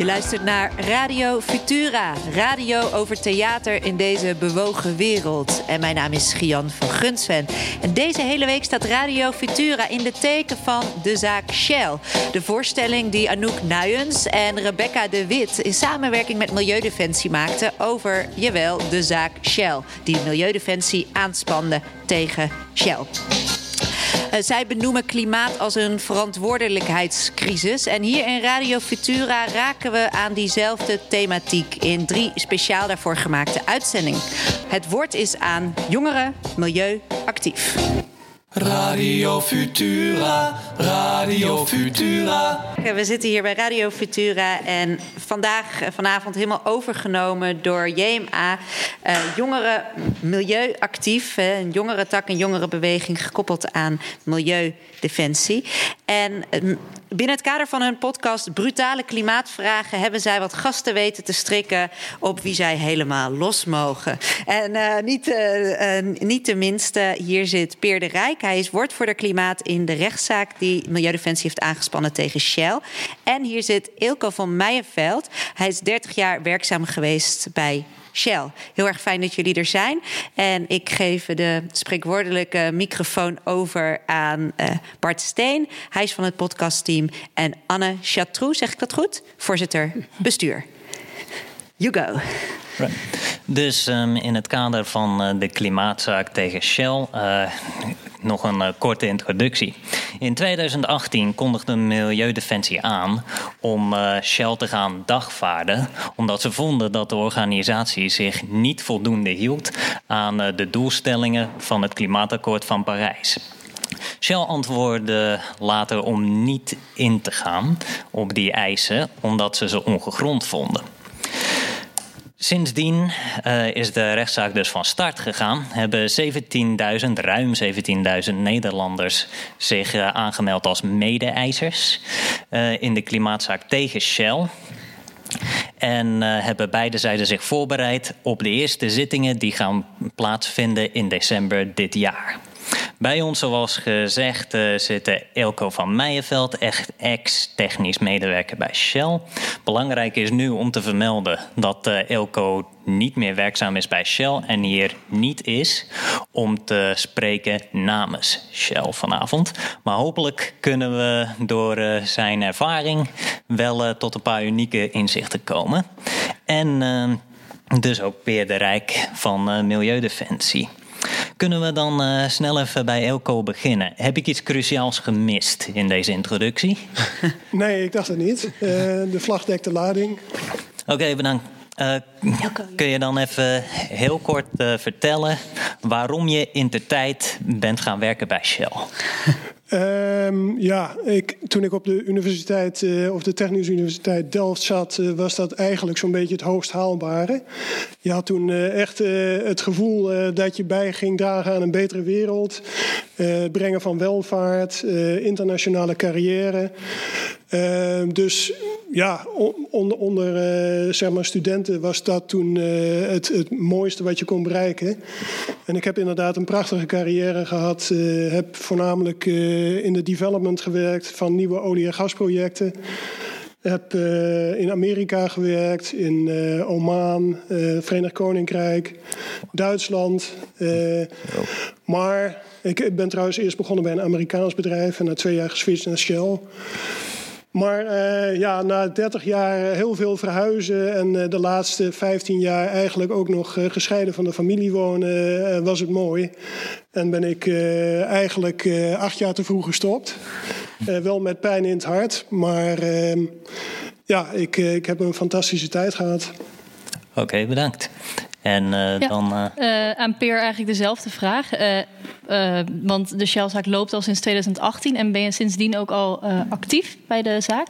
Je luistert naar Radio Futura, radio over theater in deze bewogen wereld. En mijn naam is Gian van Gunsven. En deze hele week staat Radio Futura in de teken van de zaak Shell. De voorstelling die Anouk Nuyens en Rebecca de Wit in samenwerking met Milieudefensie maakten over, jawel, de zaak Shell. Die Milieudefensie aanspande tegen Shell. Uh, zij benoemen klimaat als een verantwoordelijkheidscrisis. En hier in Radio Futura raken we aan diezelfde thematiek in drie speciaal daarvoor gemaakte uitzendingen. Het woord is aan jongeren, milieu, actief. Radio Futura, Radio Futura. We zitten hier bij Radio Futura en vandaag, eh, vanavond helemaal overgenomen door JMA. Uh, jongeren milieuactief, een jongerentak, een jongerenbeweging gekoppeld aan milieudefensie. En uh, binnen het kader van hun podcast Brutale Klimaatvragen hebben zij wat gasten weten te strikken op wie zij helemaal los mogen. En uh, niet, niet de minste, hier zit Peer de Rijk. Hij is woordvoerder klimaat in de rechtszaak die Milieudefensie heeft aangespannen tegen Shell. En hier zit Ilko van Meijenveld. Hij is 30 jaar werkzaam geweest bij Shell. Heel erg fijn dat jullie er zijn. En ik geef de spreekwoordelijke microfoon over aan uh, Bart Steen. Hij is van het podcastteam. En Anne Chatroux, zeg ik dat goed? Voorzitter bestuur. You go. Right. Dus um, in het kader van uh, de klimaatzaak tegen Shell. Uh, nog een uh, korte introductie. In 2018 kondigde Milieudefensie aan om Shell te gaan dagvaarden, omdat ze vonden dat de organisatie zich niet voldoende hield aan de doelstellingen van het Klimaatakkoord van Parijs. Shell antwoordde later om niet in te gaan op die eisen, omdat ze ze ongegrond vonden. Sindsdien uh, is de rechtszaak dus van start gegaan. Hebben 17.000, ruim 17.000 Nederlanders zich uh, aangemeld als mede-eisers uh, in de klimaatzaak tegen Shell. En hebben beide zijden zich voorbereid op de eerste zittingen die gaan plaatsvinden in december dit jaar. Bij ons, zoals gezegd, uh, zit Elko van Meijenveld, echt ex-technisch medewerker bij Shell. Belangrijk is nu om te vermelden dat uh, Elko niet meer werkzaam is bij Shell en hier niet is om te spreken namens Shell vanavond. Maar hopelijk kunnen we door uh, zijn ervaring wel tot een paar unieke inzichten komen. En dus ook Peer de Rijk van Milieudefensie. Kunnen we dan uh, snel even bij Elko beginnen? Heb ik iets cruciaals gemist in deze introductie? nee, ik dacht het niet. Uh, de vlag dekt de lading. Oké, okay, bedankt. Uh, kun je dan even heel kort uh, vertellen waarom je in de tijd bent gaan werken bij Shell? Um, ja, ik, toen ik op de universiteit, uh, of de Technische Universiteit Delft zat, uh, was dat eigenlijk zo'n beetje het hoogst haalbare. Je had toen uh, echt het gevoel dat je bij ging dragen aan een betere wereld, brengen van welvaart, internationale carrière. Uh, dus ja, onder, onder uh, zeg maar studenten was dat toen uh, het, het mooiste wat je kon bereiken. En ik heb inderdaad een prachtige carrière gehad. heb voornamelijk in de development gewerkt van nieuwe olie- en gasprojecten. Heb in Amerika gewerkt, in Oman, Verenigd Koninkrijk, Duitsland. maar ik ben trouwens eerst begonnen bij een Amerikaans bedrijf en na twee jaar geswitcht naar Shell. Maar uh, ja, na 30 jaar heel veel verhuizen en uh, de laatste 15 jaar eigenlijk ook nog uh, gescheiden van de familie wonen, was het mooi. En ben ik eigenlijk acht jaar te vroeg gestopt. wel met pijn in het hart, maar ehm, ja, ik, ik heb een fantastische tijd gehad. Oké, bedankt. En uh, ja, dan. Uh... Uh, aan Peer eigenlijk dezelfde vraag. want de Shell-zaak loopt al sinds 2018. En ben je sindsdien ook al actief bij de zaak?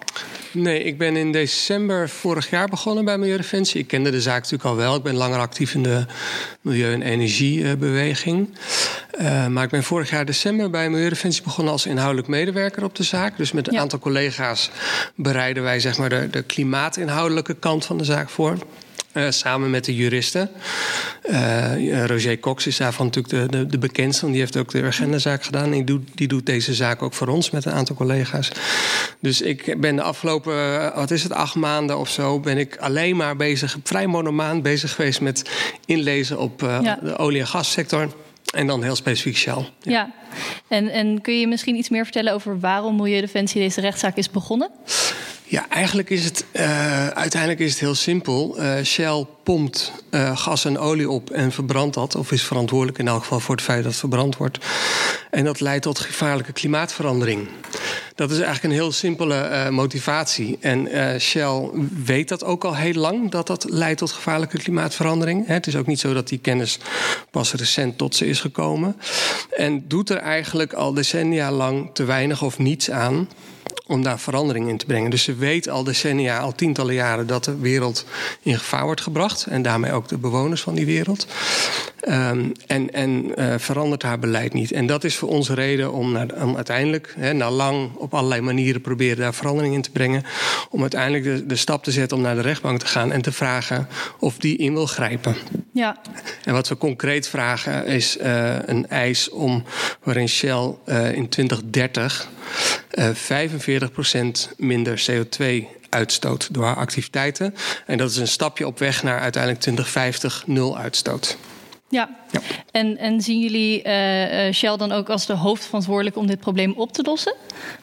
Nee, ik ben in december vorig jaar begonnen bij Milieudefensie. Ik kende de zaak natuurlijk al wel. Ik ben langer actief in de milieu- en energiebeweging. maar ik ben vorig jaar december bij Milieudefensie begonnen als inhoudelijk medewerker op de zaak. Dus met een ja. aantal collega's bereiden wij zeg maar, de, de klimaatinhoudelijke kant van de zaak voor. Uh, samen met de juristen. Uh, Roger Cox is daarvan natuurlijk de, de, de, bekendste. Want die heeft ook de agendazaak gedaan. En die doet, die doet deze zaak ook voor ons met een aantal collega's. Dus ik ben de afgelopen, wat is het, acht maanden of zo... ben ik alleen maar bezig, vrij monomaan bezig geweest... met inlezen op uh, ja. de olie- en gassector... En dan heel specifiek Shell. Ja. ja. En, en kun je misschien iets meer vertellen over waarom Milieudefensie deze rechtszaak is begonnen? Ja, eigenlijk is het uh, uiteindelijk is het heel simpel. Uh, Shell pompt uh, gas en olie op en verbrandt dat, of is verantwoordelijk in elk geval voor het feit dat het verbrand wordt. En dat leidt tot gevaarlijke klimaatverandering. Dat is eigenlijk een heel simpele motivatie. En Shell weet dat ook al heel lang, dat dat leidt tot gevaarlijke klimaatverandering. Het is ook niet zo dat die kennis pas recent tot ze is gekomen. En doet er eigenlijk al decennia lang te weinig of niets aan om daar verandering in te brengen. Dus ze weet al decennia, al tientallen jaren, dat de wereld in gevaar wordt gebracht. En daarmee ook de bewoners van die wereld. Um, en en uh, verandert haar beleid niet. En dat is voor ons reden om, naar, om uiteindelijk, hè, na lang op allerlei manieren proberen daar verandering in te brengen. Om uiteindelijk de, de stap te zetten om naar de rechtbank te gaan en te vragen of die in wil grijpen. Ja. En wat we concreet vragen is uh, een eis om waarin Shell uh, in 2030 45% minder CO2 uitstoot door haar activiteiten. En dat is een stapje op weg naar uiteindelijk 2050 nul uitstoot. Ja. Ja. En, en zien jullie uh, Shell dan ook als de hoofdverantwoordelijk om dit probleem op te lossen?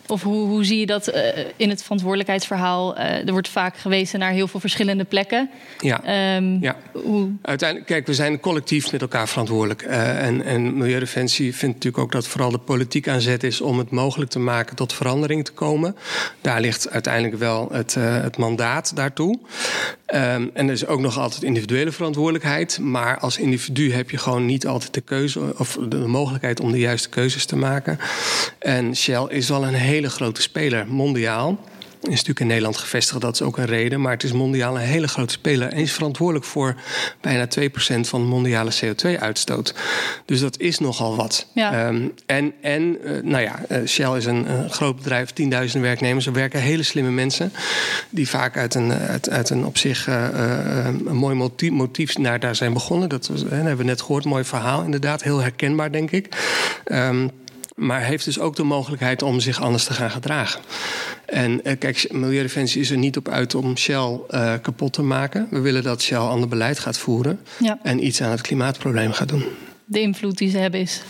Of hoe, hoe zie je dat uh, in het verantwoordelijkheidsverhaal? er wordt vaak gewezen naar heel veel verschillende plekken. Ja. Um, ja. Hoe... Uiteindelijk, kijk, we zijn collectief met elkaar verantwoordelijk. en, en Milieudefensie vindt natuurlijk ook dat vooral de politiek aan zet is om het mogelijk te maken tot verandering te komen. Daar ligt uiteindelijk wel het, het mandaat daartoe. Um, en er is ook nog altijd individuele verantwoordelijkheid. Maar als individu heb je gewoon niet altijd de keuze of de mogelijkheid om de juiste keuzes te maken. En Shell is wel een hele grote speler mondiaal is natuurlijk in Nederland gevestigd, dat is ook een reden. Maar het is mondiaal een hele grote speler. En is verantwoordelijk voor bijna 2% van de mondiale CO2-uitstoot. Dus dat is nogal wat. Ja. Um, en, en uh, nou ja, uh, Shell is een, groot bedrijf, tienduizenden werknemers. Er werken hele slimme mensen. Die vaak uit een, uit, uit een op zich uh, een mooi motief, motief naar daar zijn begonnen. Dat, was, hebben we net gehoord, mooi verhaal inderdaad. Heel herkenbaar, denk ik. Um, maar heeft dus ook de mogelijkheid om zich anders te gaan gedragen. En uh, kijk, Milieudefensie is er niet op uit om Shell uh, kapot te maken. We willen dat Shell ander beleid gaat voeren ja. en iets aan het klimaatprobleem gaat doen. De invloed die ze hebben is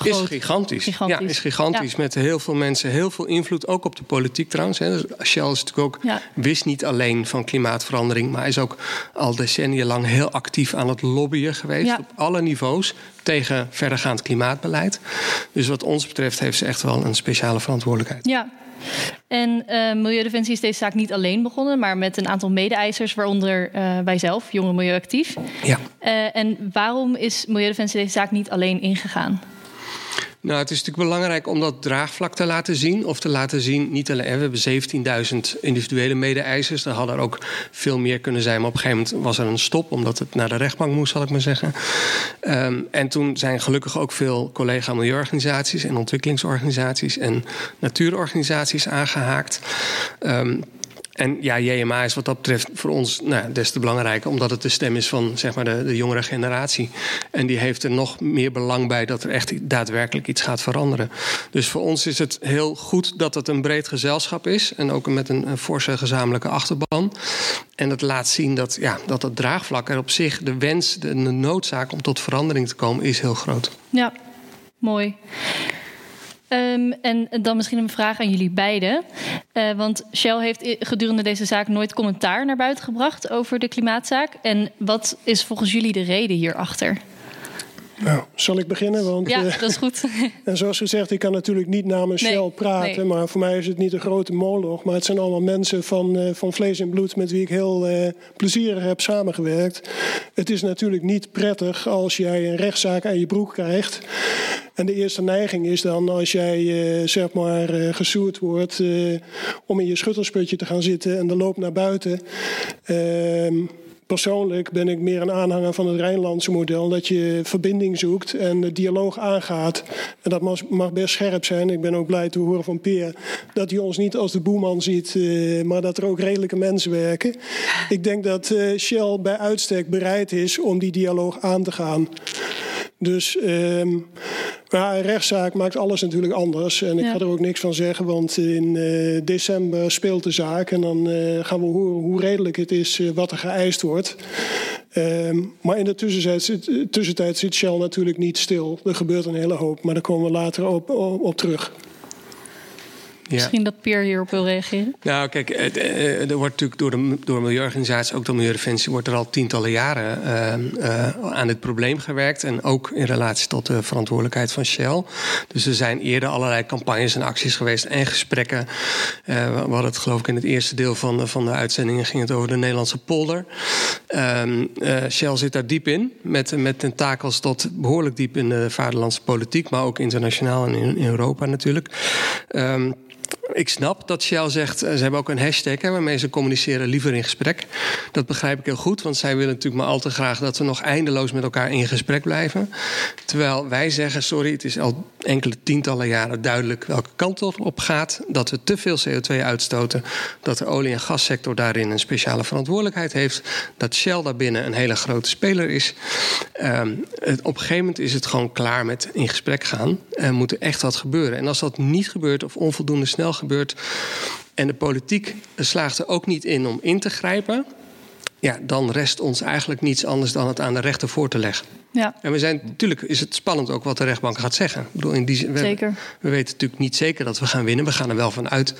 Groot. Is gigantisch. gigantisch. Ja, is gigantisch. Ja. Met heel veel mensen, heel veel invloed. Ook op de politiek trouwens. Hè. Dus Shell is natuurlijk ook, ja. wist niet alleen van klimaatverandering. Maar is ook al decennia lang heel actief aan het lobbyen geweest. Ja. Op alle niveaus tegen verdergaand klimaatbeleid. Dus wat ons betreft heeft ze echt wel een speciale verantwoordelijkheid. Ja. En uh, Milieudefensie is deze zaak niet alleen begonnen, maar met een aantal mede-eisers, waaronder uh, wij zelf, Jonge Milieuactief. Ja. Uh, en waarom is Milieudefensie deze zaak niet alleen ingegaan? Nou, het is natuurlijk belangrijk om dat draagvlak te laten zien. Of te laten zien, niet alleen, we hebben 17.000 individuele mede-eisers. Er hadden er ook veel meer kunnen zijn. Maar op een gegeven moment was er een stop, omdat het naar de rechtbank moest, zal ik maar zeggen. Um, en toen zijn gelukkig ook veel collega-milieuorganisaties en ontwikkelingsorganisaties en natuurorganisaties aangehaakt. Um, en ja, JMA is wat dat betreft voor ons nou, des te belangrijker, omdat het de stem is van zeg maar, de, de jongere generatie. En die heeft er nog meer belang bij dat er echt daadwerkelijk iets gaat veranderen. Dus voor ons is het heel goed dat het een breed gezelschap is en ook met een, forse gezamenlijke achterban. En dat laat zien dat, ja, dat het draagvlak er op zich, de wens, de noodzaak om tot verandering te komen, is heel groot. Ja, mooi. Um, en dan misschien een vraag aan jullie beiden. Uh, want Shell heeft gedurende deze zaak nooit commentaar naar buiten gebracht over de klimaatzaak. En wat is volgens jullie de reden hierachter? Nou, zal ik beginnen? Want, ja, uh, dat is goed. en zoals gezegd, ik kan natuurlijk niet namens nee, Shell praten. Nee. Maar voor mij is het niet een grote moloch. Maar het zijn allemaal mensen van, uh, van vlees en bloed met wie ik heel uh, plezierig heb samengewerkt. Het is natuurlijk niet prettig als jij een rechtszaak aan je broek krijgt. En de eerste neiging is dan als jij uh, zeg maar uh, gesoerd wordt uh, om in je schuttersputje te gaan zitten en de loop naar buiten. Persoonlijk ben ik meer een aanhanger van het Rijnlandse model. Dat je verbinding zoekt en de dialoog aangaat. En dat mag best scherp zijn. Ik ben ook blij te horen van Peer dat hij ons niet als de boeman ziet, uh, maar dat er ook redelijke mensen werken. Ik denk dat uh, Shell bij uitstek bereid is om die dialoog aan te gaan. Dus um, ja, een rechtszaak maakt alles natuurlijk anders. En ik ja. ga er ook niks van zeggen, want in uh, december speelt de zaak. En dan uh, gaan we horen hoe redelijk het is uh, wat er geëist wordt. Um, maar in de tussentijd zit, tussentijd zit Shell natuurlijk niet stil. Er gebeurt een hele hoop, maar daar komen we later op, op, op terug. Ja. Misschien dat Peer hierop wil reageren. Nou, kijk, er wordt natuurlijk door de, door milieuorganisaties, ook door Milieudefensie, wordt er al tientallen jaren uh, uh, aan dit probleem gewerkt. En ook in relatie tot de verantwoordelijkheid van Shell. Dus er zijn eerder allerlei campagnes en acties geweest en gesprekken. Uh, we hadden het geloof ik in het eerste deel van de, van de uitzendingen ging het over de Nederlandse polder. Ehm, Shell zit daar diep in, met, met tentakels tot behoorlijk diep in de vaderlandse politiek, maar ook internationaal en in, in Europa natuurlijk. Um, ik snap dat Shell zegt, eh, ze hebben ook een hashtag hè, waarmee ze communiceren liever in gesprek. Dat begrijp ik heel goed, want zij willen natuurlijk maar al te graag dat we nog eindeloos met elkaar in gesprek blijven. Terwijl wij zeggen, sorry, het is al enkele tientallen jaren duidelijk welke kant op gaat. Dat we te veel CO2 uitstoten, dat de olie- en gassector daarin een speciale verantwoordelijkheid heeft. Dat Shell daarbinnen een hele grote speler is. Um, het, op een gegeven moment is het gewoon klaar met in gesprek gaan. En moet er echt wat gebeuren. En als dat niet gebeurt of onvoldoende snel gebeurt. En de politiek slaagt er ook niet in om in te grijpen. Ja, dan rest ons eigenlijk niets anders dan het aan de rechter voor te leggen. Ja. En we zijn, natuurlijk is het spannend ook wat de rechtbank gaat zeggen. Ik bedoel, in die, we, zeker. We weten natuurlijk niet zeker dat we gaan winnen. We gaan er wel van uit.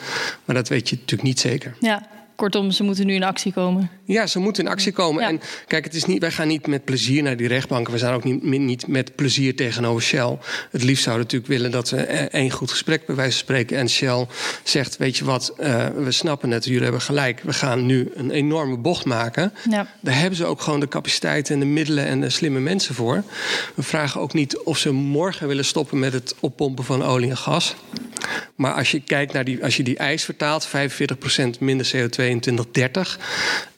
Maar dat weet je natuurlijk niet zeker. Ja, Kortom, ze moeten nu in actie komen. Ja, ze moeten in actie komen. Ja. En kijk, het is niet, wij gaan niet met plezier naar die rechtbanken. We zijn ook niet, niet met plezier tegenover Shell. Het liefst zouden we natuurlijk willen dat we één goed gesprek bij wijze van spreken. En Shell zegt: Weet je wat, uh, we snappen het, jullie hebben gelijk. We gaan nu een enorme bocht maken. Ja. Daar hebben ze ook gewoon de capaciteit en de middelen en de slimme mensen voor. We vragen ook niet of ze morgen willen stoppen met het oppompen van olie en gas. Maar als je kijkt naar die, als je die eis vertaalt, 45% minder CO2 in 2030,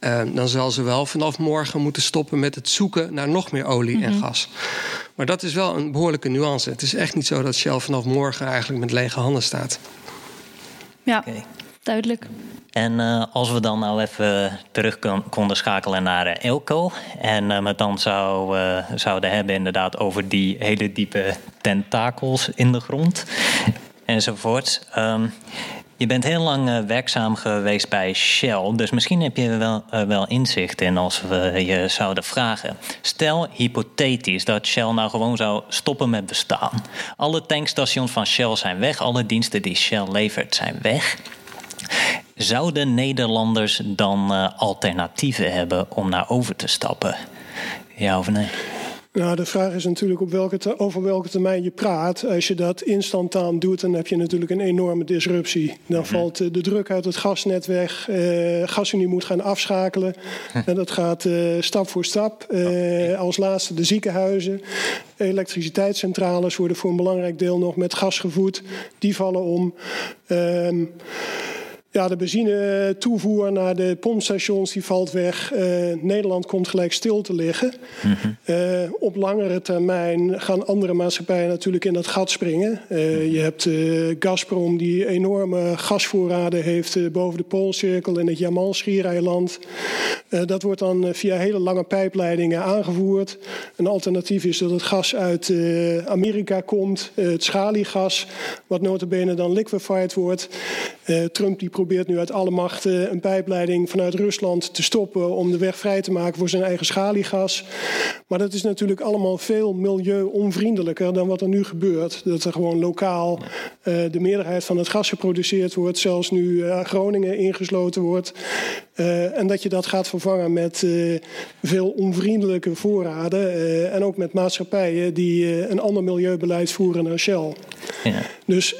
uh, dan zal ze wel vanaf morgen moeten stoppen met het zoeken naar nog meer olie mm -hmm. en gas. Maar dat is wel een behoorlijke nuance. Het is echt niet zo dat Shell vanaf morgen eigenlijk met lege handen staat. Ja, okay. duidelijk. En uh, als we dan nou even terug kon, konden schakelen naar uh, Elko. En uh, het dan zou, zouden hebben inderdaad over die hele diepe tentakels in de grond enzovoort. Um, je bent heel lang uh, werkzaam geweest bij Shell, dus misschien heb je wel, uh, wel inzicht in als we je zouden vragen. Stel hypothetisch dat Shell nou gewoon zou stoppen met bestaan. Alle tankstations van Shell zijn weg, alle diensten die Shell levert zijn weg. Zouden Nederlanders dan uh, alternatieven hebben om naar over te stappen? Ja of nee? Nou, de vraag is natuurlijk op welke over welke termijn je praat. Als je dat instantaan doet, dan heb je natuurlijk een enorme disruptie. Dan valt de druk uit het gasnet weg. Uh, GasUnie moet gaan afschakelen. En dat gaat uh, stap voor stap. Uh, als laatste de ziekenhuizen. Elektriciteitscentrales worden voor een belangrijk deel nog met gas gevoed. Die vallen om. Uh, ja, de benzine toevoer naar de pompstations die valt weg. Uh, Nederland komt gelijk stil te liggen. Mm -hmm. uh, op langere termijn gaan andere maatschappijen natuurlijk in dat gat springen. Uh, je hebt Gazprom die enorme gasvoorraden heeft boven de Poolcirkel in het Jamal-schiereiland. dat wordt dan via hele lange pijpleidingen aangevoerd. Een alternatief is dat het gas uit Amerika komt. het schaliegas, wat notabene dan liquefied wordt. Trump die probeert nu uit alle macht een pijpleiding vanuit Rusland te stoppen om de weg vrij te maken voor zijn eigen schaliegas. Maar dat is natuurlijk allemaal veel milieu-onvriendelijker dan wat er nu gebeurt. Dat er gewoon lokaal uh, de meerderheid van het gas geproduceerd wordt, zelfs nu uh, Groningen ingesloten wordt. En dat je dat gaat vervangen met veel onvriendelijke voorraden en ook met maatschappijen die een ander milieubeleid voeren dan Shell. Ja. Dus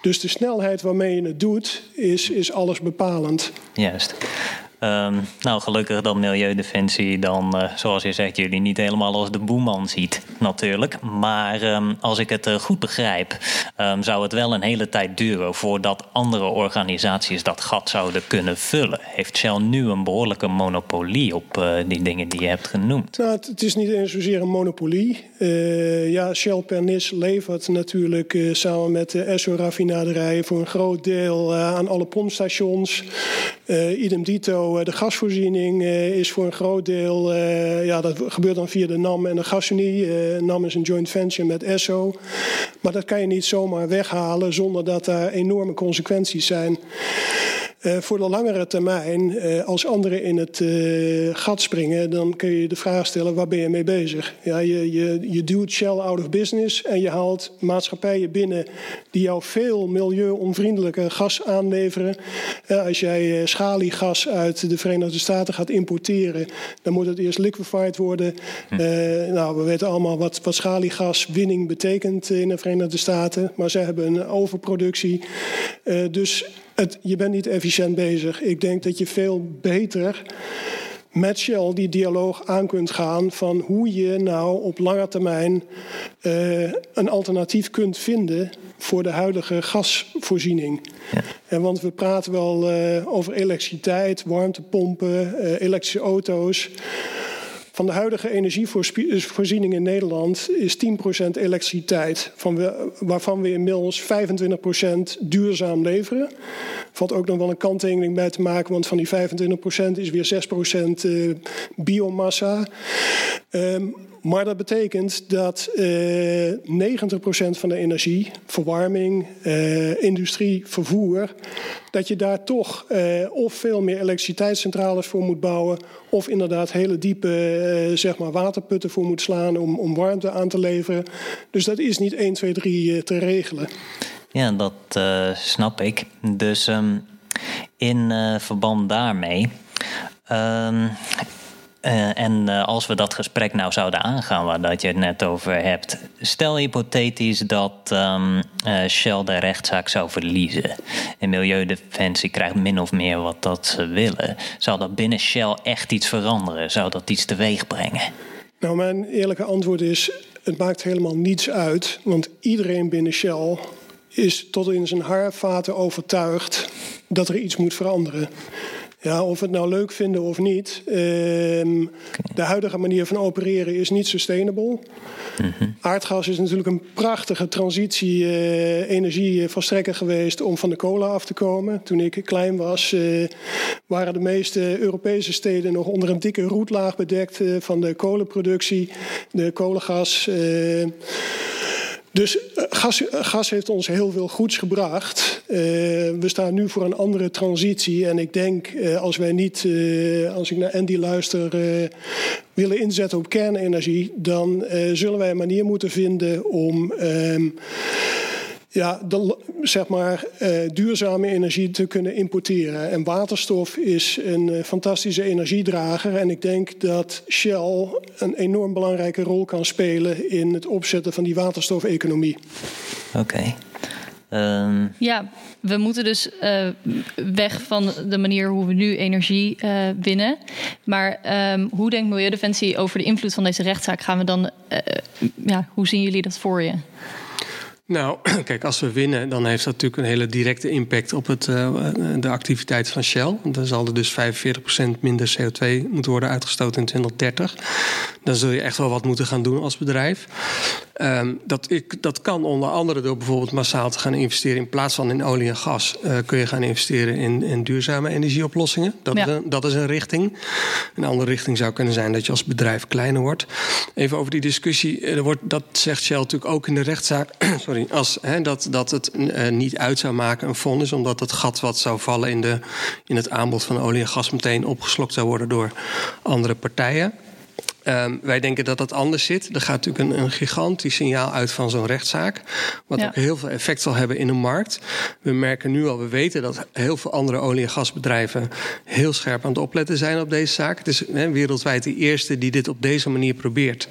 dus de snelheid waarmee je het doet, is, is alles bepalend. Juist. Ehm, nou, gelukkig dat Milieudefensie dan, uh, zoals je zegt, jullie niet helemaal als de boeman ziet, natuurlijk. Maar um, als ik het uh, goed begrijp, um, zou het wel een hele tijd duren voordat andere organisaties dat gat zouden kunnen vullen. Heeft Shell nu een behoorlijke monopolie op uh, die dingen die je hebt genoemd? Nou, het, het is niet eens zozeer een monopolie. ja, Shell Pernis levert natuurlijk samen met de Esso-raffinaderijen voor een groot deel aan alle pompstations. idem dito eh, de gasvoorziening eh, is voor een groot deel, eh, ja, dat gebeurt dan via de NAM en de Gasunie. NAM is een joint venture met ESSO. Maar dat kan je niet zomaar weghalen zonder dat daar enorme consequenties zijn. Uh, voor de langere termijn, uh, als anderen in het uh, gat springen, dan kun je de vraag stellen: waar ben je mee bezig? Ja, je, je, je duwt Shell out of business en je haalt maatschappijen binnen die jou veel milieu-onvriendelijke gas aanleveren. als jij schaliegas uit de Verenigde Staten gaat importeren, dan moet het eerst liquefied worden. Hm. nou, we weten allemaal wat, wat schaliegaswinning betekent in de Verenigde Staten, maar zij hebben een overproductie. dus het, je bent niet efficiënt bezig. Ik denk dat je veel beter met Shell die dialoog aan kunt gaan van hoe je nou op lange termijn uh, een alternatief kunt vinden voor de huidige gasvoorziening. Ja. En want we praten wel uh, over elektriciteit, warmtepompen, uh, elektrische auto's. Van de huidige energievoorziening in Nederland is 10% elektriciteit, van waarvan we inmiddels 25% duurzaam leveren. Valt ook nog wel een kanttekening bij te maken, want van die 25% is weer 6% uh, biomassa. Um, maar dat betekent dat uh, 90% van de energie, verwarming, uh, industrie, vervoer, dat je daar toch uh, of veel meer elektriciteitscentrales voor moet bouwen, of inderdaad hele diepe zeg maar waterputten voor moet slaan om, om warmte aan te leveren. Dus dat is niet 1, 2, 3 te regelen. Ja, dat snap ik. Dus um, in verband daarmee. Um, uh, en uh, als we dat gesprek nou zouden aangaan, waar dat je het net over hebt. Stel hypothetisch dat um, uh, Shell de rechtszaak zou verliezen. En Milieudefensie krijgt min of meer wat dat ze willen. Zou dat binnen Shell echt iets veranderen? Zou dat iets teweeg brengen? Nou, mijn eerlijke antwoord is: het maakt helemaal niets uit. Want iedereen binnen Shell is tot in zijn haarvaten overtuigd dat er iets moet veranderen. Ja, of we het nou leuk vinden of niet. Ehm, de huidige manier van opereren is niet sustainable. Mm Aardgas is natuurlijk een prachtige transitie uh, energieverstrekker geweest om van de kolen af te komen. Toen ik klein was, uh, waren de meeste Europese steden nog onder een dikke roetlaag bedekt uh, van de kolenproductie, de kolengas. Dus eh, gas, gas, heeft ons heel veel goeds gebracht. Uh, we staan nu voor een andere transitie. En ik denk, als wij niet, als ik naar Andy luister, willen inzetten op kernenergie, dan zullen wij een manier moeten vinden om ehm, ja, de, zeg maar, uh, duurzame energie te kunnen importeren. En waterstof is een uh, fantastische energiedrager. En ik denk dat Shell een enorm belangrijke rol kan spelen in het opzetten van die waterstofeconomie. Oké. Okay. Um... Ja, we moeten dus uh, weg van de manier hoe we nu energie uh, winnen. Maar um, hoe denkt Milieudefensie over de invloed van deze rechtszaak? Gaan we dan, uh, ja, hoe zien jullie dat voor je? Nou, kijk, als we winnen, dan heeft dat natuurlijk een hele directe impact op het, uh, de activiteit van Shell. Dan zal er dus 45% minder CO2 moeten worden uitgestoten in 2030. Dan zul je echt wel wat moeten gaan doen als bedrijf. Um, dat, ik, dat kan onder andere door bijvoorbeeld massaal te gaan investeren. In plaats van in olie en gas uh, kun je gaan investeren in, in duurzame energieoplossingen. Dat, ja. is een, dat is een richting. Een andere richting zou kunnen zijn dat je als bedrijf kleiner wordt. Even over die discussie. Er wordt, dat zegt Shell natuurlijk ook in de rechtszaak. sorry, als, hè, dat, dat het uh, niet uit zou maken een fonds. Omdat het gat wat zou vallen in, de, in het aanbod van olie en gas meteen opgeslokt zou worden door andere partijen. Um, wij denken dat dat anders zit. Er gaat natuurlijk een, een gigantisch signaal uit van zo'n rechtszaak. Wat ja. ook heel veel effect zal hebben in de markt. We merken nu al, we weten dat heel veel andere olie- en gasbedrijven heel scherp aan het opletten zijn op deze zaak. Het is he, wereldwijd de eerste die dit op deze manier probeert.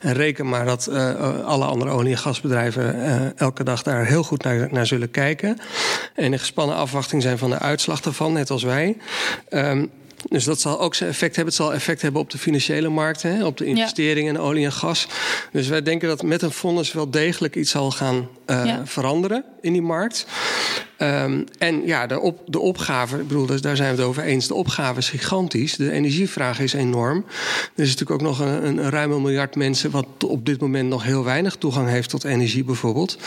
En reken maar dat uh, alle andere olie- en gasbedrijven uh, elke dag daar heel goed naar, naar zullen kijken. En in gespannen afwachting zijn van de uitslag daarvan, net als wij. Um, Dus dat zal ook zijn effect hebben. Het zal effect hebben op de financiële markten, hè, op de investeringen in olie en gas. Dus wij denken dat met een fonds wel degelijk iets zal gaan uh, veranderen in die markt. Um, en ja, de, op, de opgave, ik bedoel, daar zijn we het over eens. De opgave is gigantisch. De energievraag is enorm. Er is natuurlijk ook nog een, een ruime miljard mensen... wat op dit moment nog heel weinig toegang heeft tot energie bijvoorbeeld.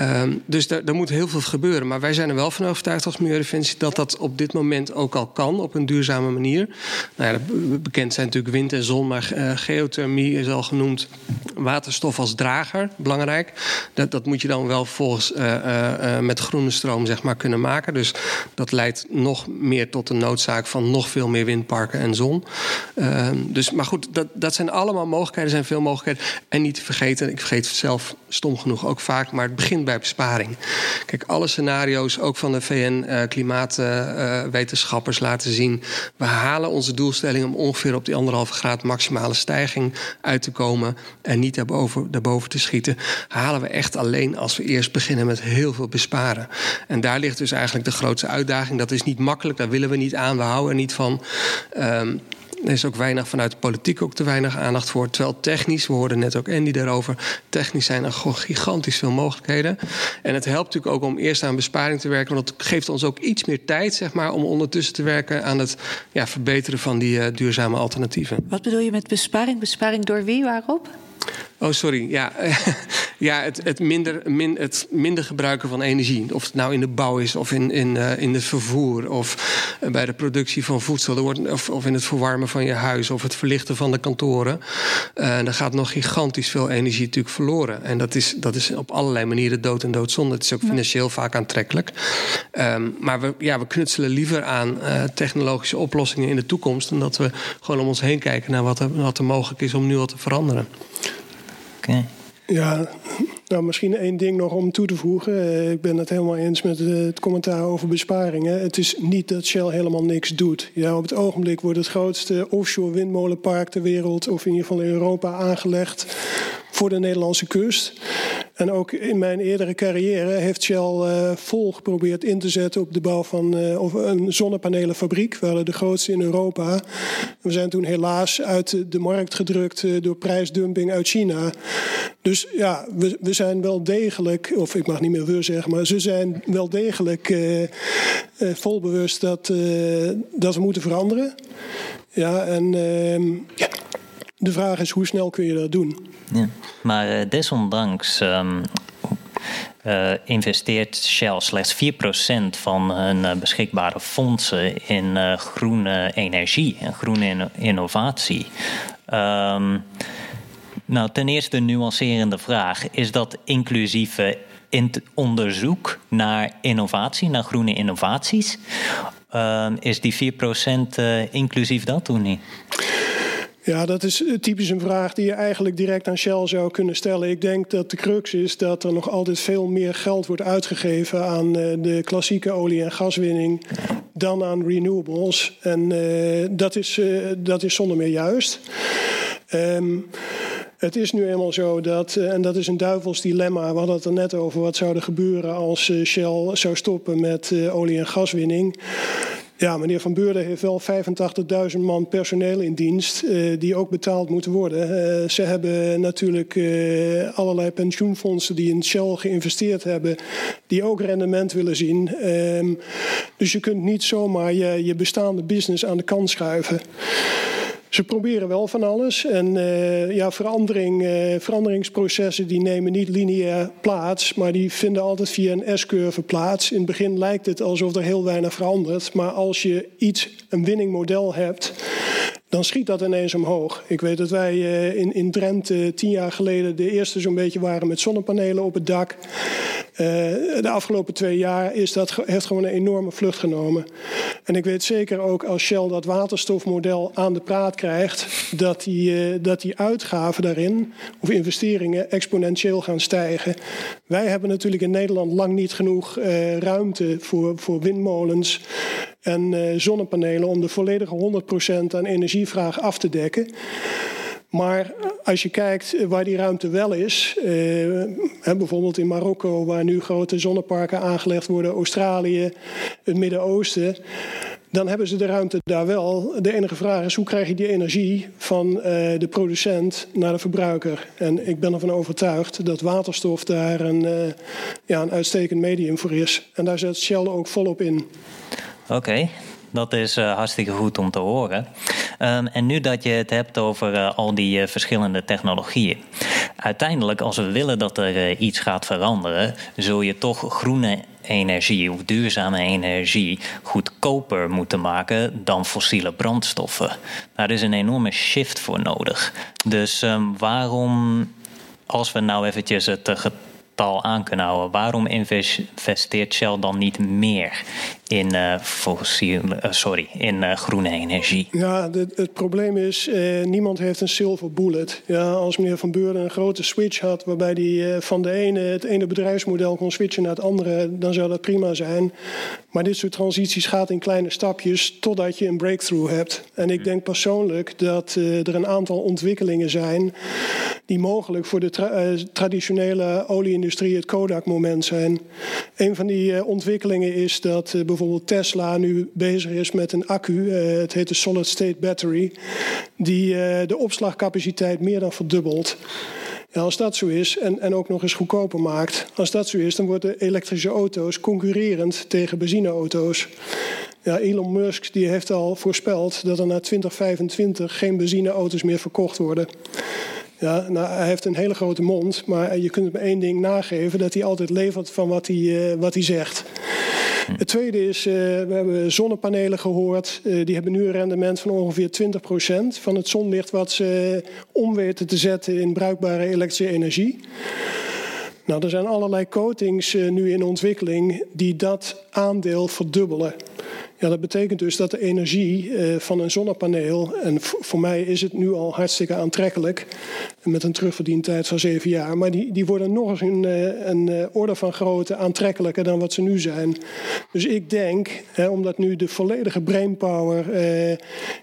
Um, dus daar, moet heel veel gebeuren. Maar wij zijn er wel van overtuigd als Milieudefensie... dat dat op dit moment ook al kan op een duurzame manier. Nou ja, bekend zijn natuurlijk wind en zon, maar uh, geothermie is al genoemd. Waterstof als drager, belangrijk. Dat, dat moet je dan wel volgens uh, uh, met groene zeg maar, kunnen maken. Dus dat leidt nog meer tot de noodzaak van nog veel meer windparken en zon. Uh, dus, maar goed, dat, dat zijn allemaal mogelijkheden, er zijn veel mogelijkheden. En niet te vergeten, ik vergeet het zelf stom genoeg ook vaak, maar het begint bij besparing. Kijk, alle scenario's, ook van de VN-klimaatwetenschappers, uh, laten zien. We halen onze doelstelling om ongeveer op die anderhalve graad maximale stijging uit te komen. En niet daarboven, daarboven te schieten. Halen we echt alleen als we eerst beginnen met heel veel besparen. En daar ligt dus eigenlijk de grootste uitdaging. Dat is niet makkelijk, daar willen we niet aan, we houden er niet van. Um, er is ook weinig vanuit de politiek ook te weinig aandacht voor. Terwijl technisch, we hoorden net ook Andy daarover, technisch zijn er gewoon gigantisch veel mogelijkheden. En het helpt natuurlijk ook om eerst aan besparing te werken, want dat geeft ons ook iets meer tijd, zeg maar, om ondertussen te werken aan het ja, verbeteren van die uh, duurzame alternatieven. Wat bedoel je met besparing? Besparing door wie? Waarop? Oh, sorry. Ja, ja het, het, minder, min, het minder gebruiken van energie. Of het nou in de bouw is, of in, in, uh, in het vervoer, of uh, bij de productie van voedsel, er wordt, of, of in het verwarmen van je huis, of het verlichten van de kantoren. Uh, er gaat nog gigantisch veel energie natuurlijk verloren. En dat is, dat is op allerlei manieren dood en doodzonde. Het is ook financieel vaak aantrekkelijk. Um, maar we, ja, we knutselen liever aan technologische oplossingen in de toekomst, dan dat we gewoon om ons heen kijken naar wat er, wat er mogelijk is om nu wat te veranderen. Ja, nou misschien één ding nog om toe te voegen. Ik ben het helemaal eens met het commentaar over besparingen. Het is niet dat Shell helemaal niks doet. Ja, op het ogenblik wordt het grootste offshore windmolenpark ter wereld, of in ieder geval in Europa, aangelegd voor de Nederlandse kust. En ook in mijn eerdere carrière heeft Shell uh, vol geprobeerd in te zetten op de bouw van uh, of een zonnepanelenfabriek. We de grootste in Europa. We zijn toen helaas uit de markt gedrukt uh, door prijsdumping uit China. Dus ja, we, we, zijn wel degelijk, of ik mag niet meer we zeggen, maar ze zijn wel degelijk vol bewust dat, dat we moeten veranderen. Ja, en ehm, ja, de vraag is hoe snel kun je dat doen? Ja. Maar uh, desondanks um, uh, investeert Shell slechts 4% van hun uh, beschikbare fondsen in groene energie en groene in innovatie. Um, nou, ten eerste een nuancerende vraag. Is dat inclusieve in onderzoek naar innovatie, naar groene innovaties? Uh, is die 4% inclusief dat of niet? Ja, dat is typisch een vraag die je eigenlijk direct aan Shell zou kunnen stellen. Ik denk dat de crux is dat er nog altijd veel meer geld wordt uitgegeven aan de klassieke olie- en gaswinning dan aan renewables. En uh, dat, is, dat is zonder meer juist. Um, het is nu eenmaal zo dat, en dat is een duivels dilemma, we hadden het er net over, wat zou er gebeuren als Shell zou stoppen met olie- en gaswinning. Ja, meneer Van Beurden heeft wel 85.000 man personeel in dienst uh, die ook betaald moeten worden. Uh, ze hebben natuurlijk uh, allerlei pensioenfondsen die in Shell geïnvesteerd hebben, die ook rendement willen zien. Um, dus je kunt niet zomaar je bestaande business aan de kant schuiven. Ze proberen wel van alles. En uh, ja, verandering, uh, veranderingsprocessen die nemen niet lineair plaats, maar die vinden altijd via een S-curve plaats. In het begin lijkt het alsof er heel weinig verandert. Maar als je iets, een winningmodel hebt, dan schiet dat ineens omhoog. Ik weet dat wij uh, in, in Drenthe tien jaar geleden de eerste zo'n beetje waren met zonnepanelen op het dak. Uh, de afgelopen twee jaar is dat, heeft gewoon een enorme vlucht genomen. En ik weet zeker ook als Shell dat waterstofmodel aan de praat krijgt, dat die, uh, dat die uitgaven daarin, of investeringen, exponentieel gaan stijgen. Wij hebben natuurlijk in Nederland lang niet genoeg ruimte voor, voor windmolens en uh, zonnepanelen om de volledige 100% aan energievraag af te dekken. Maar als je kijkt waar die ruimte wel is, uh, bijvoorbeeld in Marokko, waar nu grote zonneparken aangelegd worden, Australië, het Midden-Oosten. dan hebben ze de ruimte daar wel. De enige vraag is hoe krijg je die energie van uh, de producent naar de verbruiker? En ik ben ervan overtuigd dat waterstof daar een, ja, een uitstekend medium voor is. En daar zet Shell ook volop in. Oké. Dat is uh, hartstikke goed om te horen. Um, en nu dat je het hebt over uh, al die uh, verschillende technologieën. Uiteindelijk, als we willen dat er iets gaat veranderen, zul je toch groene energie of duurzame energie goedkoper moeten maken dan fossiele brandstoffen. Daar is een enorme shift voor nodig. Dus um, waarom, als we nou eventjes het aan kunnen houden, waarom investeert Shell dan niet meer in, uh, fossiel, uh, sorry, in uh, groene energie? Ja, het probleem is, niemand heeft een silver bullet. Ja, als meneer Van Beurden een grote switch had waarbij hij van de ene, het ene bedrijfsmodel kon switchen naar het andere, dan zou dat prima zijn. Maar dit soort transities gaat in kleine stapjes totdat je een breakthrough hebt. En ik denk persoonlijk dat er een aantal ontwikkelingen zijn die mogelijk voor de tra traditionele olieindustrie het Kodak-moment zijn. Een van die ontwikkelingen is dat bijvoorbeeld bijvoorbeeld Tesla nu bezig is met een accu, uh, het heet de Solid State Battery, die de opslagcapaciteit meer dan verdubbelt. Als dat zo is en, en ook nog eens goedkoper maakt, als dat zo is, dan worden elektrische auto's concurrerend tegen benzineauto's. Ja, Elon Musk die heeft al voorspeld dat er na 2025 geen benzineauto's meer verkocht worden. Ja, nou, hij heeft een hele grote mond, maar je kunt hem één ding nageven: dat hij altijd levert van wat hij, uh, wat hij zegt. Het tweede is, uh, we hebben zonnepanelen gehoord. Uh, die hebben nu een rendement van ongeveer 20% van het zonlicht wat ze om weten te zetten in bruikbare elektrische energie. Nou, er zijn allerlei coatings nu in ontwikkeling die dat aandeel verdubbelen. Ja, dat betekent dus dat de energie uh, van een zonnepaneel, en voor mij is het nu al hartstikke aantrekkelijk, met een terugverdientijd van zeven jaar, maar die, die worden nog eens een, uh, een uh, orde van grootte aantrekkelijker dan wat ze nu zijn. Dus ik denk, hè, omdat nu de volledige brainpower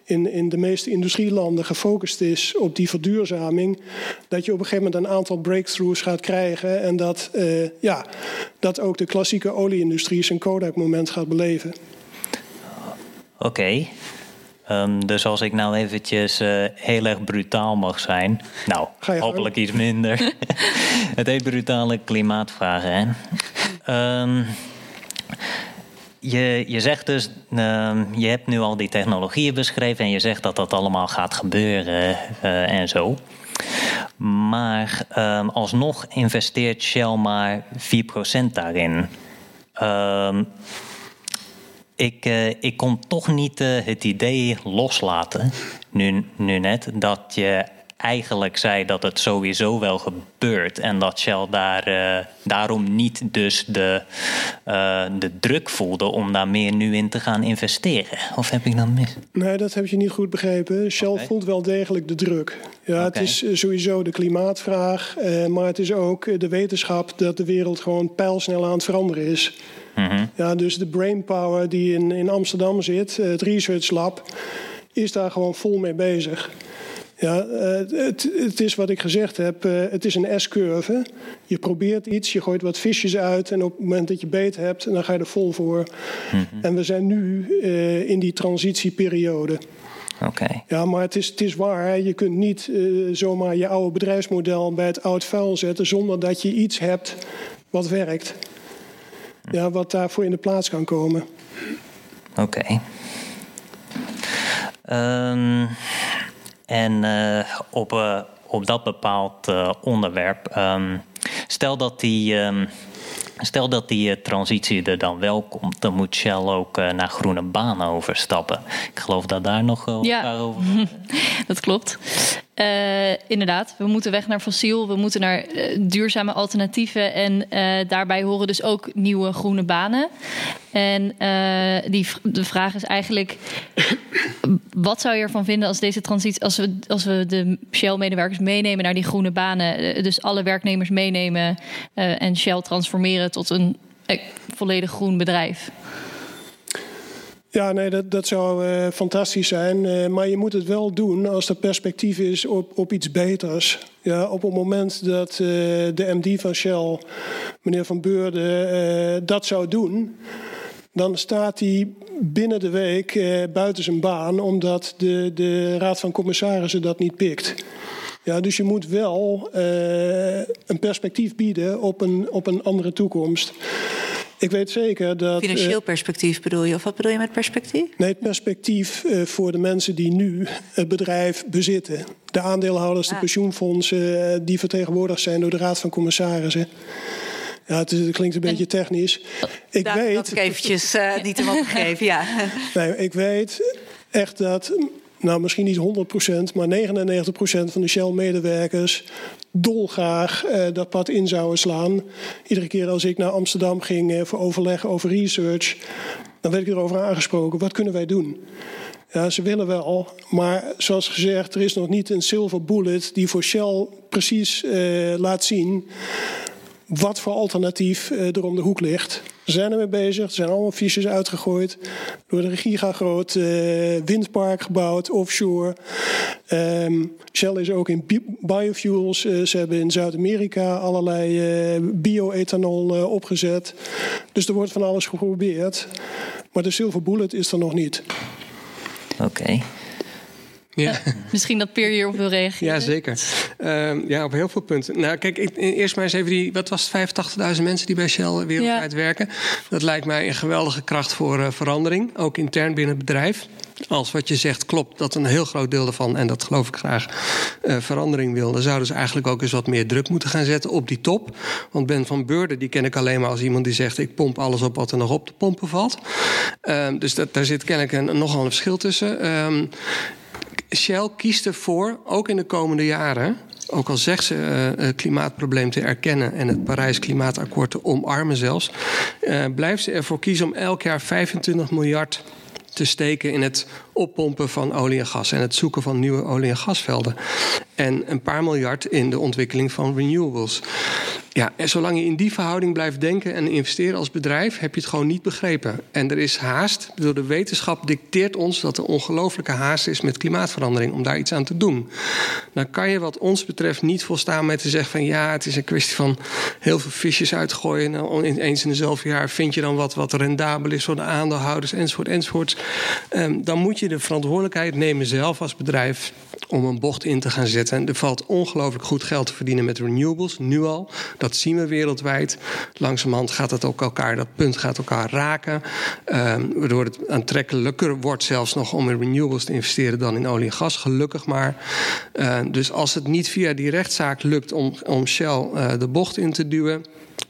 in, in de meeste industrielanden gefocust is op die verduurzaming, dat je op een gegeven moment een aantal breakthroughs gaat krijgen en dat, ja, dat ook de klassieke olieindustrie zijn Kodak-moment gaat beleven. Oké. Okay. Um, dus als ik nou eventjes uh, heel erg brutaal mag zijn. Nou, hopelijk iets minder. het heet brutale klimaatvragen, hè? Um, je, je zegt dus, um, je hebt nu al die technologieën beschreven en je zegt dat dat allemaal gaat gebeuren uh, en zo. Maar um, alsnog investeert Shell maar 4% daarin. Um, ik, uh, ik kon toch niet uh, het idee loslaten, nu, nu net, dat je eigenlijk zei dat het sowieso wel gebeurt en dat Shell daar, uh, daarom niet dus de, de druk voelde om daar meer nu in te gaan investeren. Of heb ik dan mis? Nee, dat heb je niet goed begrepen. Shell okay. voelt wel degelijk de druk. Ja, okay. het is sowieso de klimaatvraag, maar het is ook de wetenschap dat de wereld gewoon pijlsnel aan het veranderen is. Mm-hmm. Ja, dus de brainpower die in, in Amsterdam zit, het Research Lab, is daar gewoon vol mee bezig. Ja, het, het is wat ik gezegd heb, het is een S-curve. Je probeert iets, je gooit wat visjes uit en op het moment dat je beet hebt, dan ga je er vol voor. Mm-hmm. En we zijn nu uh, in die transitieperiode. Okay. Ja, maar het is, het is waar. Je kunt niet uh, zomaar je oude bedrijfsmodel bij het oud vuil zetten zonder dat je iets hebt wat werkt ja, wat daarvoor in de plaats kan komen. Oké. Okay. Um, en uh, op, uh, op dat bepaald uh, onderwerp, um, stel dat die. Um, Stel dat die transitie er dan wel komt, dan moet Shell ook uh, naar groene banen overstappen. Ik geloof dat daar nog uh, ja. over. dat klopt. Uh, inderdaad, we moeten weg naar fossiel, we moeten naar uh, duurzame alternatieven en uh, daarbij horen dus ook nieuwe groene banen. En die, de vraag is eigenlijk, wat zou je ervan vinden als deze transitie, als we, als we de Shell-medewerkers meenemen naar die groene banen, dus alle werknemers meenemen en Shell transformeren tot een volledig groen bedrijf? Ja, nee, dat, dat zou uh, fantastisch zijn. Uh, maar je moet het wel doen als er perspectief is op, op iets beters. Ja, op het moment dat uh, de MD van Shell, meneer Van Beurden, dat zou doen dan staat hij binnen de week eh, buiten zijn baan, omdat de, de Raad van Commissarissen dat niet pikt. Ja, dus je moet wel uh, een perspectief bieden op een, op een andere toekomst. Ik weet zeker dat. Financieel perspectief bedoel je? Of wat bedoel je met perspectief? Nee, het perspectief uh, voor de mensen die nu het bedrijf bezitten. De aandeelhouders, ah. de pensioenfondsen, uh, die vertegenwoordigd zijn door de Raad van Commissarissen. Ja, het, is, het, klinkt een beetje technisch. Ik Daar weet. Dat ik eventjes uh, niet hem opgegeven, ja. Nee, ik weet echt dat nou misschien niet 100%, maar 99% van de Shell-medewerkers dolgraag uh, dat pad in zouden slaan. Iedere keer als ik naar Amsterdam ging uh, voor overleg over research, dan werd ik erover aangesproken: wat kunnen wij doen? Ja, ze willen wel, maar zoals gezegd, er is nog niet een silver bullet die voor Shell precies uh, laat zien wat voor alternatief er om de hoek ligt. We zijn ermee bezig. Er zijn allemaal fiches uitgegooid. Door de gigagroot uh, windpark gebouwd, offshore. Um, Shell is ook in biofuels. Uh, ze hebben in Zuid-Amerika allerlei bio-ethanol opgezet. Dus er wordt van alles geprobeerd. Maar de silver bullet is er nog niet. Oké. Ja. Misschien dat Peer hierop wil reageren. Ja, zeker. Uh, ja, op heel veel punten. Nou, kijk, ik, eerst maar eens even die... Wat was het? 85.000 mensen die bij Shell wereldwijd ja. werken. Dat lijkt mij een geweldige kracht voor uh, verandering. Ook intern binnen het bedrijf. Als wat je zegt klopt, dat een heel groot deel daarvan... en dat geloof ik graag, uh, verandering wil... dan zouden ze eigenlijk ook eens wat meer druk moeten gaan zetten op die top. Want Ben van Beurden, die ken ik alleen maar als iemand die zegt... ik pomp alles op wat er nog op te pompen valt. Uh, dus dat, daar zit kennelijk een, nogal een verschil tussen... Uh, Shell kiest ervoor, ook in de komende jaren, ook al zegt ze het klimaatprobleem te erkennen en het Parijs Klimaatakkoord te omarmen zelfs, uh, blijft ze ervoor kiezen om elk jaar 25 miljard te steken in het oppompen van olie en gas en het zoeken van nieuwe olie- en gasvelden. En een paar miljard in de ontwikkeling van renewables. Ja, en zolang je in die verhouding blijft denken en investeren als bedrijf, heb je het gewoon niet begrepen. En er is haast. Door de wetenschap dicteert ons dat er ongelooflijke haast is met klimaatverandering om daar iets aan te doen. Dan kan je, wat ons betreft, niet volstaan met te zeggen van ja, het is een kwestie van heel veel visjes uitgooien. En eens in dezelfde jaar vind je dan wat, wat rendabel is voor de aandeelhouders, enzovoort, enzovoort. Um, dan moet je de verantwoordelijkheid nemen zelf als bedrijf om een bocht in te gaan zetten. Er valt ongelooflijk goed geld te verdienen met renewables, nu al. Zien we wereldwijd. Langzamerhand gaat het ook elkaar, dat punt gaat elkaar raken. Um, waardoor het aantrekkelijker wordt zelfs nog om in renewables te investeren dan in olie en gas, gelukkig maar. Uh, dus als het niet via die rechtszaak lukt om, om Shell uh, de bocht in te duwen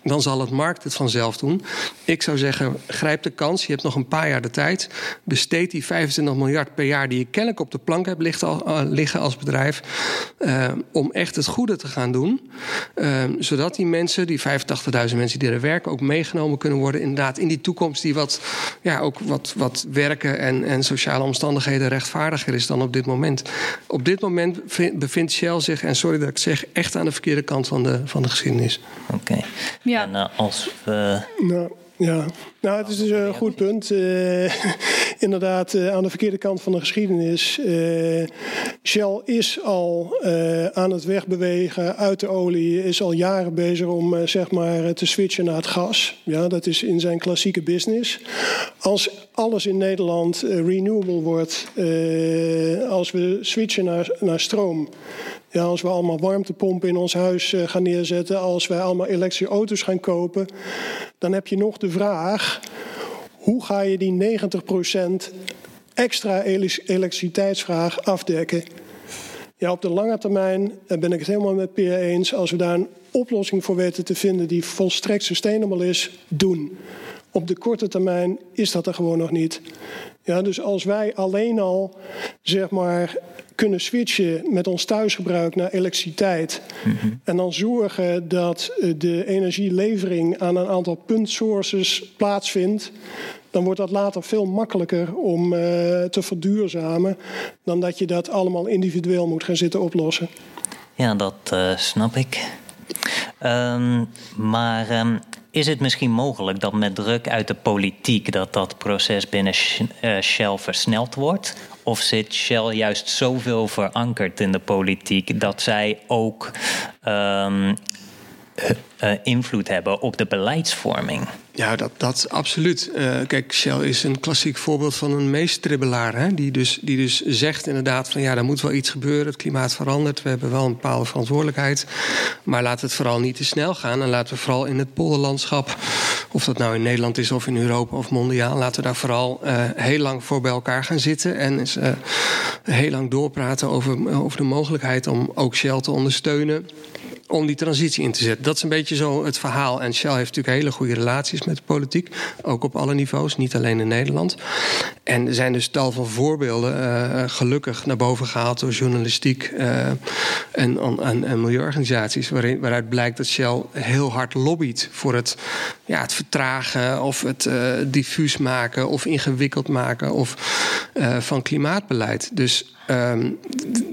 dan zal het markt het vanzelf doen. Ik zou zeggen, grijp de kans. Je hebt nog een paar jaar de tijd. Besteed die 25 miljard per jaar die je kennelijk op de plank hebt liggen als bedrijf. Uh, om echt het goede te gaan doen. Uh, zodat die mensen, die 85.000 mensen die er werken, ook meegenomen kunnen worden. Inderdaad, in die toekomst die wat, ja, ook wat, wat werken en, en sociale omstandigheden rechtvaardiger is dan op dit moment. Op dit moment bevindt Shell zich, en sorry dat ik zeg, echt aan de verkeerde kant van de, van de geschiedenis. Oké. Ja. En uh, als we. Nou. Ja, nou, het is dus een goed punt. Uh, inderdaad, uh, aan de verkeerde kant van de geschiedenis. Uh, Shell is al aan het wegbewegen uit de olie, is al jaren bezig om zeg maar te switchen naar het gas. Ja, dat is in zijn klassieke business. Als alles in Nederland renewable wordt, als we switchen naar, naar stroom. Ja, als we allemaal warmtepompen in ons huis gaan neerzetten, als wij allemaal elektrische auto's gaan kopen, dan heb je nog de vraag: hoe ga je die 90% extra elektriciteitsvraag afdekken? Ja, op de lange termijn ben ik het helemaal met Peer eens. Als we daar een oplossing voor weten te vinden die volstrekt sustainable is, doen. Op de korte termijn is dat er gewoon nog niet. Ja, dus als wij alleen al zeg maar kunnen switchen met ons thuisgebruik naar elektriciteit. Mhm. En dan zorgen dat eh, de energielevering aan een aantal puntsources plaatsvindt. Dan wordt dat later veel makkelijker om uh, te verduurzamen. dan dat je dat allemaal individueel moet gaan zitten oplossen. Ja, dat uh, snap ik. Um, maar um, is het misschien mogelijk dat met druk uit de politiek dat dat proces binnen Shell versneld wordt? Of zit Shell juist zoveel verankerd in de politiek dat zij ook um, uh, invloed hebben op de beleidsvorming? Ja, dat, dat absoluut. Uh, kijk, Shell is een klassiek voorbeeld van een meestribbelaar. Hè? Die, dus, die dus zegt inderdaad van ja, er moet wel iets gebeuren. Het klimaat verandert. We hebben wel een bepaalde verantwoordelijkheid. Maar laat het vooral niet te snel gaan. En laten we vooral in het polderlandschap, of dat nou in Nederland is of in Europa of mondiaal, laten we daar vooral uh, heel lang voor bij elkaar gaan zitten. En eens, uh, heel lang doorpraten over, over de mogelijkheid om ook Shell te ondersteunen om die transitie in te zetten. Dat is een beetje zo het verhaal. En Shell heeft natuurlijk hele goede relaties met de politiek. Ook op alle niveaus, niet alleen in Nederland. En er zijn dus tal van voorbeelden uh, gelukkig naar boven gehaald door journalistiek uh, en, en, en, milieuorganisaties. Waarin, waaruit blijkt dat Shell heel hard lobbyt voor het, ja, het vertragen of het diffuus maken of ingewikkeld maken of van klimaatbeleid. Dus Um,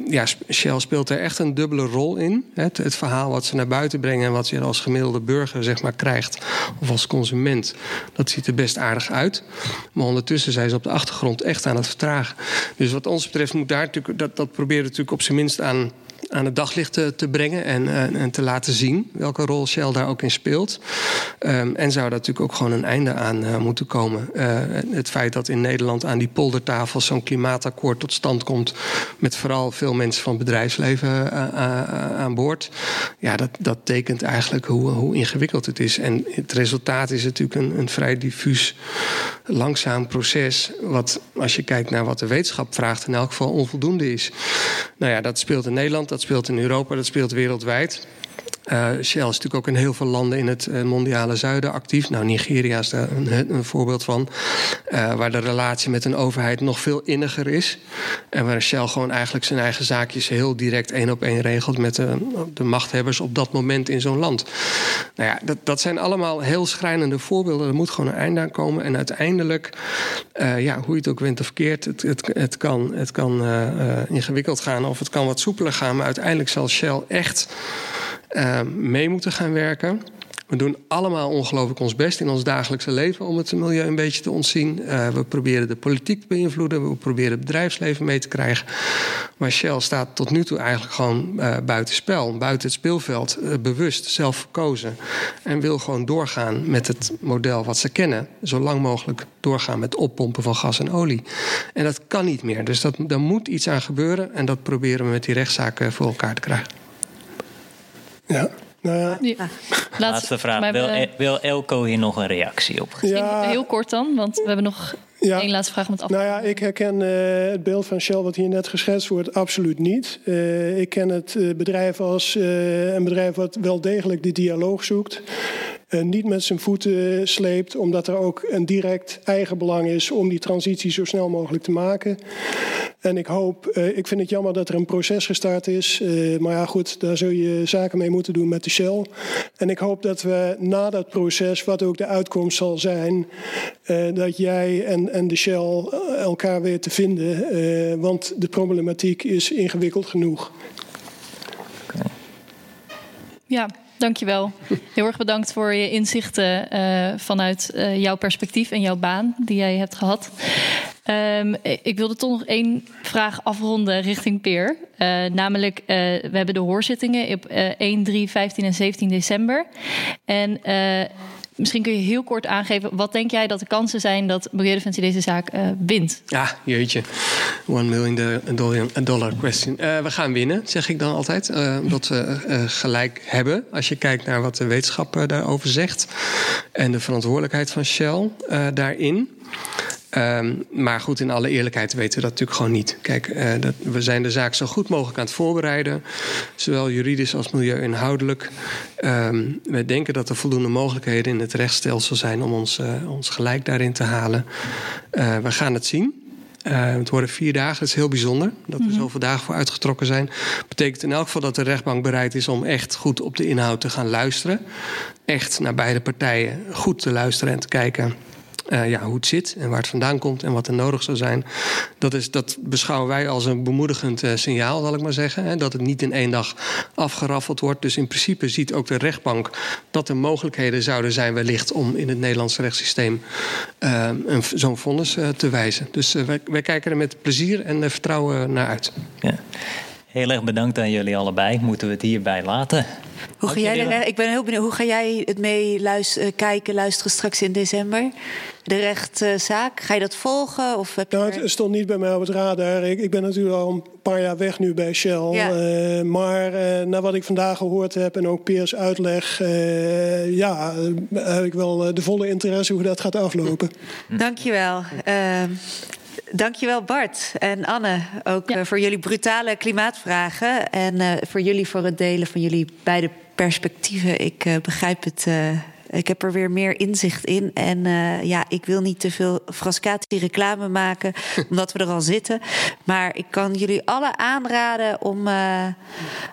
ja, Shell speelt er echt een dubbele rol in. Het, het, verhaal wat ze naar buiten brengen en wat je als gemiddelde burger zeg maar, krijgt, of als consument, dat ziet er best aardig uit. Maar ondertussen zijn ze op de achtergrond echt aan het vertragen. Dus wat ons betreft moet daar natuurlijk, dat, dat proberen natuurlijk op zijn minst aan aan het daglicht te, brengen en, en, te laten zien welke rol Shell daar ook in speelt. Um, en zou daar natuurlijk ook gewoon een einde aan uh, moeten komen. Uh, het feit dat in Nederland aan die poldertafel zo'n klimaatakkoord tot stand komt, met vooral veel mensen van het bedrijfsleven uh, aan boord, ja, dat, dat tekent eigenlijk hoe, hoe ingewikkeld het is. En het resultaat is natuurlijk een, een vrij diffuus, langzaam proces, wat als je kijkt naar wat de wetenschap vraagt, in elk geval onvoldoende is. Nou ja, dat speelt in Nederland dat speelt in Europa, dat speelt wereldwijd. Uh, Shell is natuurlijk ook in heel veel landen in het uh, mondiale zuiden actief. Nou, Nigeria is daar een, een voorbeeld van. Uh, waar de relatie met een overheid nog veel inniger is. En waar Shell gewoon eigenlijk zijn eigen zaakjes heel direct één op één regelt met de, de machthebbers op dat moment in zo'n land. Nou ja, dat, dat zijn allemaal heel schrijnende voorbeelden. Er moet gewoon een einde aan komen. En uiteindelijk, ja, hoe je het ook wint of keert, het, het, het kan, het kan ingewikkeld gaan of het kan wat soepeler gaan. Maar uiteindelijk zal Shell echt uh, mee moeten gaan werken. We doen allemaal ongelooflijk ons best in ons dagelijkse leven om het milieu een beetje te ontzien. Uh, we proberen de politiek te beïnvloeden, we proberen het bedrijfsleven mee te krijgen. Maar Shell staat tot nu toe eigenlijk gewoon uh, buiten spel, buiten het speelveld, uh, bewust, zelf verkozen. En wil gewoon doorgaan met het model wat ze kennen. Zo lang mogelijk doorgaan met oppompen van gas en olie. En dat kan niet meer. Dus dat, daar moet iets aan gebeuren en dat proberen we met die rechtszaken voor elkaar te krijgen. Ja. Nou ja. ja. Laatste vraag. Wil, we... wil, Elko hier nog een reactie op geven? Ja. Heel kort dan, want we hebben nog ja. één laatste vraag om het af. Nou ja, ik herken uh, het beeld van Shell wat hier net geschetst wordt absoluut niet. Uh, ik ken het uh, bedrijf als een bedrijf wat wel degelijk die dialoog zoekt. Niet met zijn voeten sleept, omdat er ook een direct eigen belang is om die transitie zo snel mogelijk te maken. En ik hoop, uh, ik vind het jammer dat er een proces gestart is. Maar ja, goed, daar zul je zaken mee moeten doen met de Shell. En ik hoop dat we na dat proces, wat ook de uitkomst zal zijn, dat jij en, en de Shell elkaar weer te vinden. want de problematiek is ingewikkeld genoeg. Ja, dankjewel. Heel erg bedankt voor je inzichten uh, vanuit uh, jouw perspectief en jouw baan die jij hebt gehad. Um, ik wilde toch nog één vraag afronden richting Peer. Uh, namelijk, we hebben de hoorzittingen op 1, 3, 15 en 17 december. En Misschien kun je heel kort aangeven, wat denk jij dat de kansen zijn dat Milieudefensie deze zaak uh, wint? Ja, jeetje. One million dollar, question. Uh, we gaan winnen, zeg ik dan altijd. Uh, omdat we gelijk hebben, als je kijkt naar wat de wetenschap daarover zegt. En de verantwoordelijkheid van Shell daarin. Um, maar goed, in alle eerlijkheid weten we dat natuurlijk gewoon niet. Kijk, uh, dat, we zijn de zaak zo goed mogelijk aan het voorbereiden. Zowel juridisch als milieu-inhoudelijk. Um, we denken dat er voldoende mogelijkheden in het rechtsstelsel zijn om ons, uh, ons gelijk daarin te halen. Uh, we gaan het zien. Het worden vier dagen, dat is heel bijzonder. Dat er mm -hmm. zoveel dagen voor uitgetrokken zijn. Betekent in elk geval dat de rechtbank bereid is om echt goed op de inhoud te gaan luisteren. Echt naar beide partijen goed te luisteren en te kijken uh, ja, hoe het zit en waar het vandaan komt en wat er nodig zou zijn. Dat, is, dat beschouwen wij als een bemoedigend uh, signaal, zal ik maar zeggen. Hè, dat het niet in één dag afgeraffeld wordt. Dus in principe ziet ook de rechtbank dat er mogelijkheden zouden zijn, wellicht, om in het Nederlandse rechtssysteem uh, zo'n vonnis te wijzen. Dus wij, wij, kijken er met plezier en vertrouwen naar uit. Ja. Heel erg bedankt aan jullie allebei. Moeten we het hierbij laten. Hoe ga jij ik ben heel benieuwd, hoe ga jij het mee luisteren, kijken, luisteren straks in december? De rechtszaak, ga je dat volgen? Of heb je Nou, er- het stond niet bij mij op het radar. Ik, ik ben natuurlijk al een paar jaar weg nu bij Shell. Ja. Eh, maar eh na wat ik vandaag gehoord heb en ook Peers uitleg... eh, ja, eh, heb ik wel eh, de volle interesse hoe dat gaat aflopen. Dankjewel. Ehm dankjewel Bart en Anne ook Ja. eh, voor jullie brutale klimaatvragen. En eh, voor jullie voor het delen van jullie beide perspectieven. Ik eh, begrijp het. ik heb er weer meer inzicht in. En ja, ik wil niet te veel Frascati reclame maken, omdat we er al zitten. Maar ik kan jullie alle aanraden om,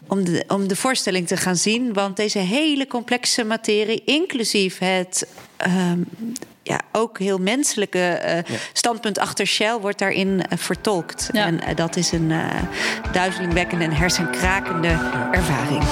om, de, om de voorstelling te gaan zien. Want deze hele complexe materie, inclusief het ehm, ja, ook heel menselijke eh, standpunt achter Shell wordt daarin eh, vertolkt. Ja. En eh, dat is een eh duizelingwekkende en hersenkrakende ervaring.